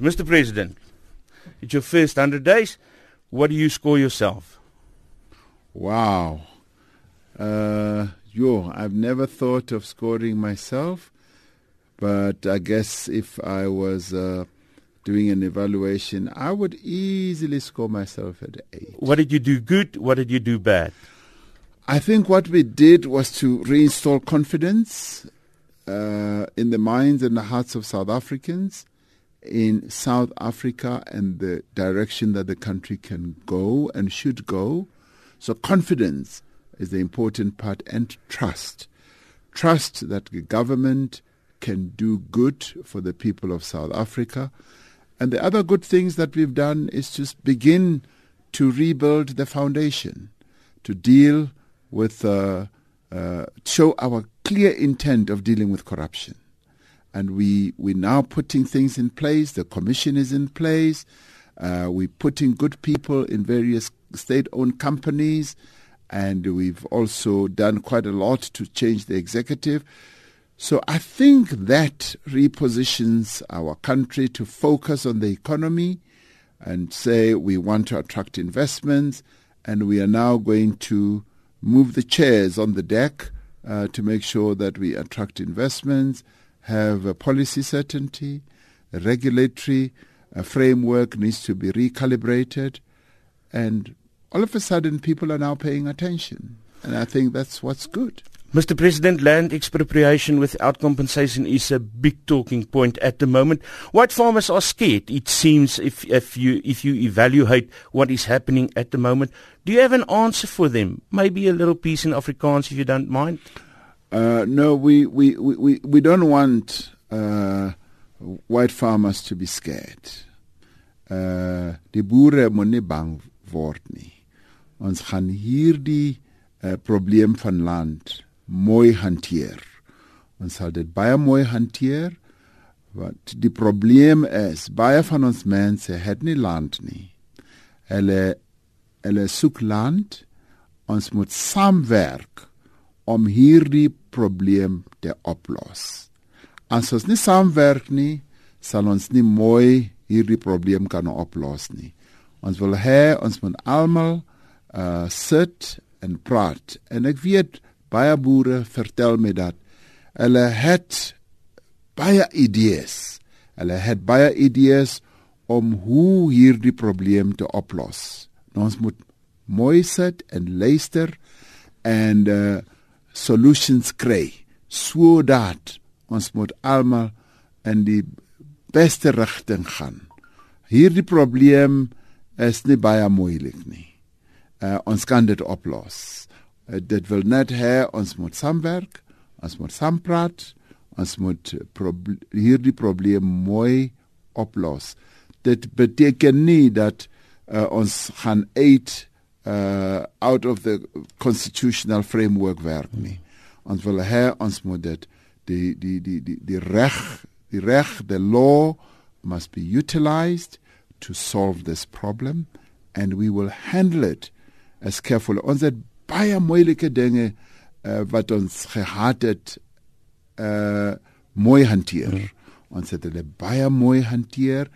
So, Mr. President, it's your first 100 days. What do you score yourself? Wow. Uh, yo, I've never thought of scoring myself, but I guess if I was uh, doing an evaluation, I would easily score myself at eight. What did you do good? What did you do bad? I think what we did was to reinstall confidence uh, in the minds and the hearts of South Africans in South Africa and the direction that the country can go and should go. So, confidence is the important part, and trust. Trust that the government can do good for the people of South Africa. And the other good things that we've done is to begin to rebuild the foundation, to deal with, uh, uh, show our clear intent of dealing with corruption and we we're now putting things in place. The commission is in place. Uh, we're putting good people in various state-owned companies, and we've also done quite a lot to change the executive. So I think that repositions our country to focus on the economy and say we want to attract investments, and we are now going to move the chairs on the deck uh, to make sure that we attract investments have a policy certainty, a regulatory framework needs to be recalibrated, and all of a sudden people are now paying attention. And I think that's what's good. Mr. President, land expropriation without compensation is a big talking point at the moment. White farmers are scared, it seems, if, if, you, if you evaluate what is happening at the moment. Do you have an answer for them? Maybe a little piece in Afrikaans, if you don't mind. Uh, no, we, we, we, we don't want uh, white farmers to be scared. Uh, die boere moet nie bang word nie. Ons gaan hierdie uh, probleem van land mooi hanteer. Ons sal dit baie mooi hanteer. Wat die probleem is, baie van ons mense het nie land nie. Hulle hulle soek land. Ons moet saamwerk om hierdie probleem te oplos. As ons nie saamwerk nie, sal ons nie mooi hierdie probleem kan oplos nie. Ons wil hê ons moet almal uh sit en praat. En ek weet baie boere vertel my dat hulle het baie idees. Hulle het baie idees om hoe hierdie probleem te oplos. Nou ons moet mooi sit en luister en uh solutions kry sodat ons moet almal in die beste rigting gaan. Hierdie probleem is nie baie moeilik nie. Uh, ons kan dit oplos. Uh, dit wil net hê ons moet saamwerk, ons moet saampraat, ons moet proble hierdie probleem mooi oplos. Dit beteken nie dat uh, ons gaan uit uh out of the constitutional framework werk nie. Ons wil hê ons moet dit die die die die die reg die reg the law must be utilized to solve this problem and we will handle it as careful ons het baie moeilike dinge uh, wat ons gehad het uh mooi hanteer. Mm. Ons het dit baie mooi hanteer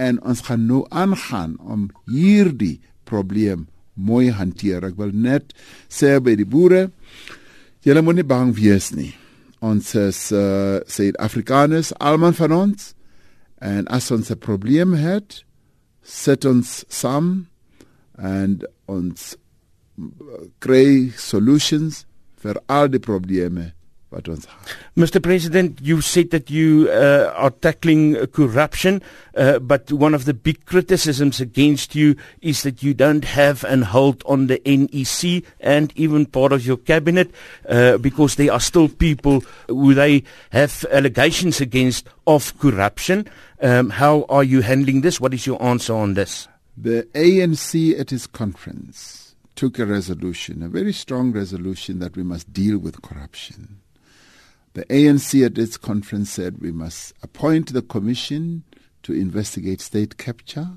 en ons gaan nou aangaan om hierdie probleem mooi hanteer. Ek wil net sê by die boere, julle moet nie bang wees nie. Ons is uh, Suid-Afrikaners, almal van ons. En as ons 'n probleem het, sit ons saam en ons uh, kry solutions vir al die probleme Mr President, you said that you uh, are tackling uh, corruption, uh, but one of the big criticisms against you is that you don't have an hold on the NEC and even part of your cabinet uh, because there are still people who they have allegations against of corruption. Um, how are you handling this? What is your answer on this? The ANC at its conference took a resolution, a very strong resolution that we must deal with corruption. The ANC at its conference said we must appoint the commission to investigate state capture,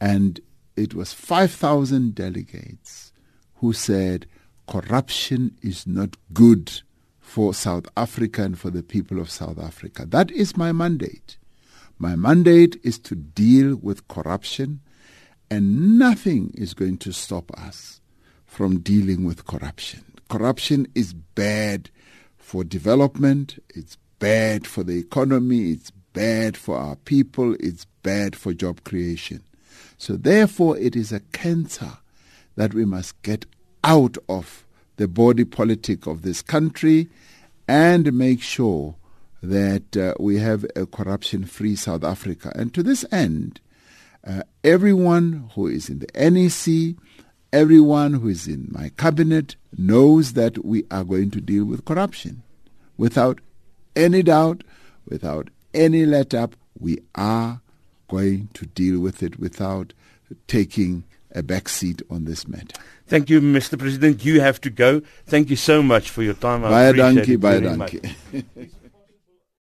and it was 5,000 delegates who said corruption is not good for South Africa and for the people of South Africa. That is my mandate. My mandate is to deal with corruption, and nothing is going to stop us from dealing with corruption. Corruption is bad for development, it's bad for the economy, it's bad for our people, it's bad for job creation. So, therefore, it is a cancer that we must get out of the body politic of this country and make sure that uh, we have a corruption free South Africa. And to this end, uh, everyone who is in the NEC, everyone who is in my cabinet knows that we are going to deal with corruption. Without any doubt, without any let up, we are going to deal with it without taking a back seat on this matter. Thank you, Mr. President. You have to go. Thank you so much for your time. I baie dankie, baie dankie.